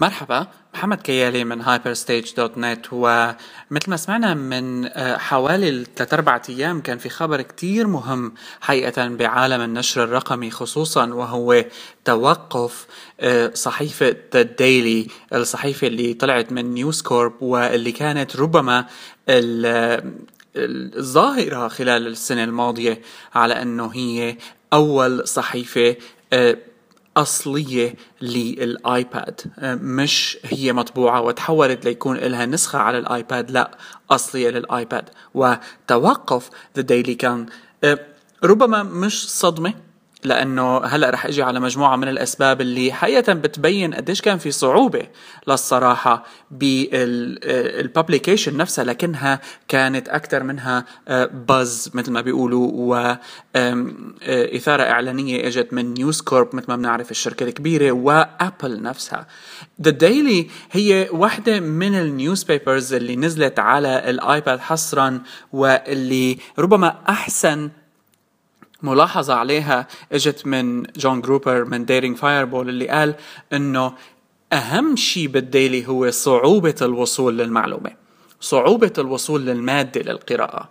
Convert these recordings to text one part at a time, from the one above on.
مرحبا محمد كيالي من hyperstage.net ومثل ما سمعنا من آه، حوالي ثلاث أربعة أيام كان في خبر كتير مهم حقيقة بعالم النشر الرقمي خصوصا وهو توقف آه، صحيفة The Daily الصحيفة اللي طلعت من نيوز كورب واللي كانت ربما الظاهرة خلال السنة الماضية على أنه هي أول صحيفة آه، أصلية لل iPad. مش هي مطبوعة وتحولت ليكون لها نسخة على ال iPad لا أصلية لل iPad. وتوقف The Daily كان آه، ربما مش صدمة لأنه هلأ رح إجي على مجموعة من الأسباب اللي حقيقة بتبين قديش كان في صعوبة للصراحة بال publication نفسها لكنها كانت أكثر منها buzz مثل ما بيقولوا واثاره إعلانية إجت من News Corp مثل ما بنعرف الشركة الكبيرة و Apple نفسها. The Daily هي واحدة من ال newspapers اللي نزلت على ال iPad حصرا واللي ربما أحسن ملاحظة عليها إجت من جون جروبر من Daring Fireball اللي قال إنه أهم شيء بال Daily هو صعوبة الوصول للمعلومة صعوبة الوصول للمادة للقراءة.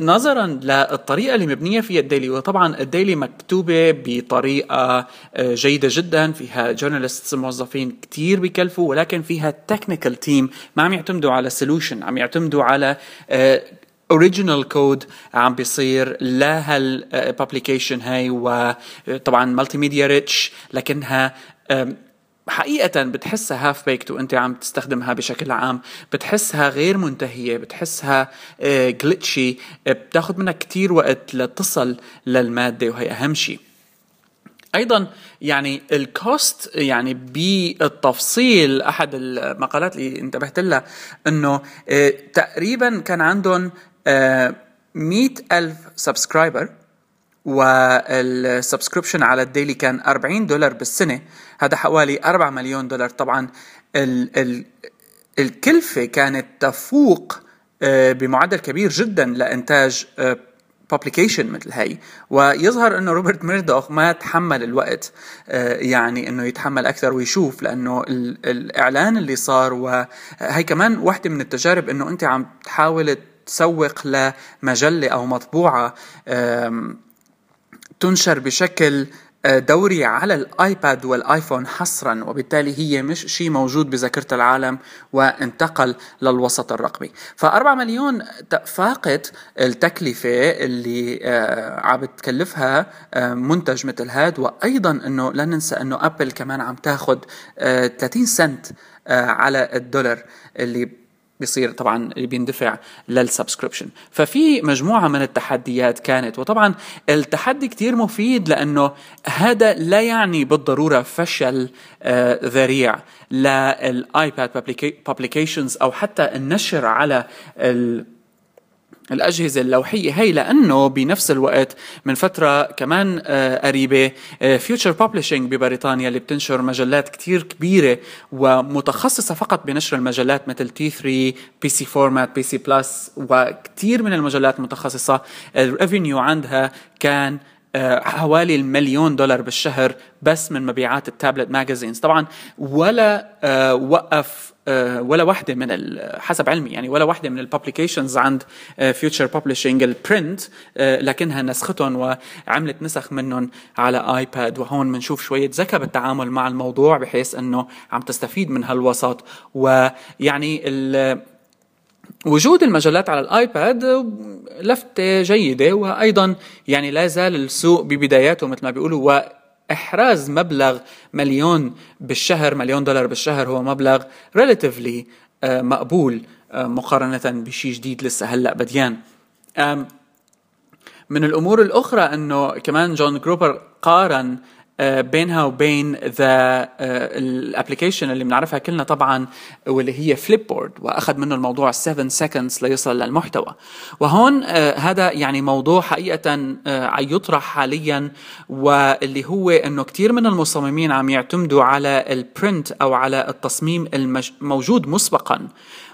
نظرا للطريقة اللي مبنية فيها ال Daily وطبعا ال Daily مكتوبة بطريقة آه، جيدة جدا فيها journalist موظفين كتير بيكلفوا ولكن فيها technical team ما عم يعتمدوا على solution عم يعتمدوا على آه، original code عم بيصير لهال publication هاي وطبعا multimedia rich لكنها حقيقة بتحسها half-baked وانت عم تستخدمها بشكل عام. بتحسها غير منتهية بتحسها glitchy بتاخذ منك كتير وقت لتصل للمادة وهي أهم شيء أيضا يعني ال cost يعني بالتفصيل أحد المقالات اللي انتبهت لها إنه آه، تقريبا كان عندهم مئة ألف subscriber وال subscription على ال Daily كان 40 دولار بالسنة. هذا حوالي 4 مليون دولار. طبعا ال ال الكلفة كانت تفوق آه، بمعدل كبير جدا لإنتاج بابليكيشن مثل هي ويظهر إنه روبرت ميردوخ ما تحمل الوقت آه، يعني إنه يتحمل أكثر ويشوف لأنه الإعلان اللي صار وهي كمان واحدة من التجارب إنه أنت عم تحاول تسوق لمجلة أو مطبوعة تنشر بشكل دوري على الآيباد والآيفون حصرا وبالتالي هي مش شيء موجود بذاكرة العالم وانتقل للوسط الرقمي. ف4 مليون فاقت التكلفة اللي آه، عم تكلفها آه، منتج مثل هاد. وأيضا إنه لا ننسى إنه أبل كمان عم تاخذ 30 سنت على الدولار اللي بيصير طبعا بيندفع لل subscription. ففي مجموعة من التحديات كانت وطبعا التحدي كتير مفيد لأنه هذا لا يعني بالضرورة فشل آه، ذريع لل iPad publications أو حتى النشر على الأجهزة اللوحية هي لأنه بنفس الوقت من فترة كمان آه، قريبة Future آه، Publishing ببريطانيا اللي بتنشر مجلات كتير كبيرة ومتخصصة فقط بنشر المجلات مثل T3 PC Format PC Plus وكتير من المجلات المتخصصة ال revenue عندها كان حوالي المليون دولار بالشهر بس من مبيعات ال tablet magazines. طبعا ولا وقف آه، ولا واحدة من حسب علمي يعني ولا واحدة من ال publications عند Future Publishing ال print لكنها نسختهم وعملت نسخ منهم على آيباد. وهون بنشوف شوية ذكاء بالتعامل مع الموضوع بحيث إنه عم تستفيد من هالوسط. ويعني وجود المجلات على الآيباد لفتة جيدة وأيضا يعني لا زال السوق ببداياته مثل ما بيقولوا احراز مبلغ مليون بالشهر مليون دولار بالشهر هو مبلغ relatively آه، مقبول آه، مقارنة بشيء جديد لسه هلأ بادئ. من الأمور الأخرى إنه كمان جون جروبر قارن بينها وبين the ال application اللي بنعرفها كلنا طبعا واللي هي Flipboard وأخذ منه الموضوع 7 seconds ليصل للمحتوى وهون آه، هذا يعني موضوع حقيقه آه، يطرح حاليا واللي هو إنه كثير من المصممين عم يعتمدوا على ال print أو على التصميم الموجود مسبقا.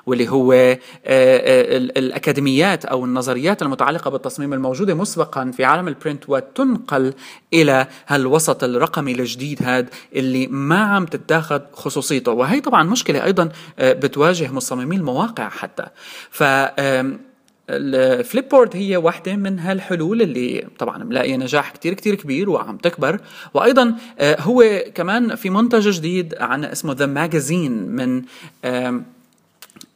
واللي هو آه، آه، الأكاديميات أو النظريات المتعلقة بالتصميم الموجودة مسبقا في عالم ال print وتنقل إلى هالوسط الرقمي الجديد هذا اللي ما عم تتاخذ خصوصيته. وهي طبعا مشكلة أيضا بتواجه مصممي المواقع حتى. ف ال Flipboard هي واحدة من هالحلول اللي طبعا ملاقية نجاح كتير كتير كبير وعم تكبر. وأيضا آه، هو كمان في منتج جديد عم اسمه The Magazine من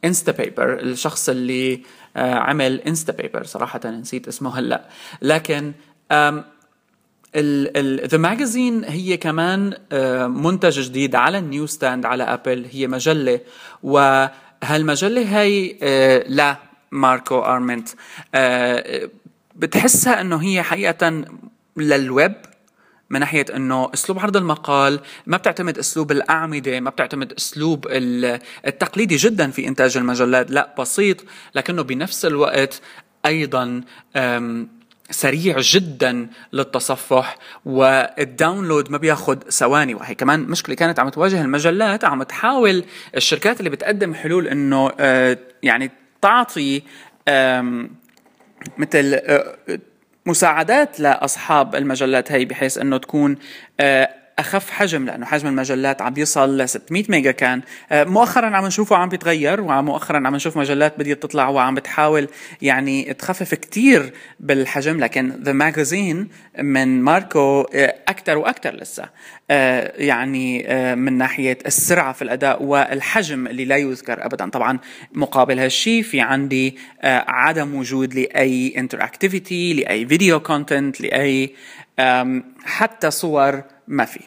Instapaper الشخص اللي آه، عمل Instapaper صراحة نسيت اسمه هلأ. لكن The Magazine هي كمان آه، منتج جديد على ال Newsstand على Apple هي مجلة. وهالمجلة هي لا ماركو أرمنت. آه، بتحسها إنه هي حقيقة للويب من ناحية إنه أسلوب عرض المقال ما بتعتمد أسلوب الأعمدة ما بتعتمد أسلوب التقليدي جدا في إنتاج المجلات لا بسيط لكنه بنفس الوقت أيضا سريع جدا للتصفح والداونلود ما بياخد ثواني. وهي كمان مشكلة كانت عم تواجه المجلات عم تحاول الشركات اللي بتقدم حلول إنه آه، يعني تعطي مثل مساعدات لأصحاب المجلات هي بحيث إنه تكون أخف حجم لأنه حجم المجلات عم بيصل ل 600 ميجا كان. آه، مؤخرا عم نشوفه عم بيتغير ومؤخرا عم نشوف مجلات بديت تطلع وعم بتحاول يعني تخفف كتير بالحجم لكن The Magazine من ماركو آه، أكثر وأكثر لسه. آه، يعني من ناحية السرعة في الأداء والحجم اللي لا يذكر ابدا. طبعا مقابل هالشيء في عندي عدم وجود لأي interactivity لأي video content لأي حتى صور ما في.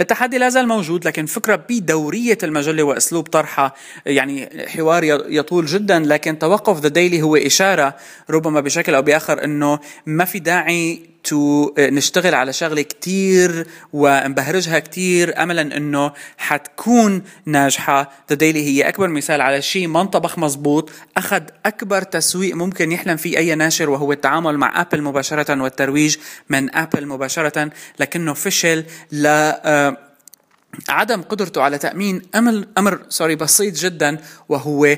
التحدي لا زال موجود لكن فكرة بدورية المجلة وأسلوب طرحها يعني حوار يطول جدا لكن توقف The Daily هو إشارة ربما بشكل أو بآخر أنه ما في داعي إنه نشتغل على شغلة كتير ونبهرجها كتير. أملا إنه حتكون ناجحة. The Daily هي أكبر مثال على شيء ما انطبخ مزبوط أخذ أكبر تسويق ممكن يحلم فيه أي ناشر وهو التعامل مع Apple مباشرة والترويج من ابل مباشرة. لكنه فشل ل آه، عدم قدرته على تأمين أمر أمر سوري بسيط جدا وهو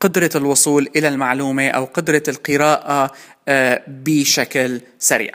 قدرة الوصول إلى المعلومة أو قدرة القراءة آه، بشكل سريع.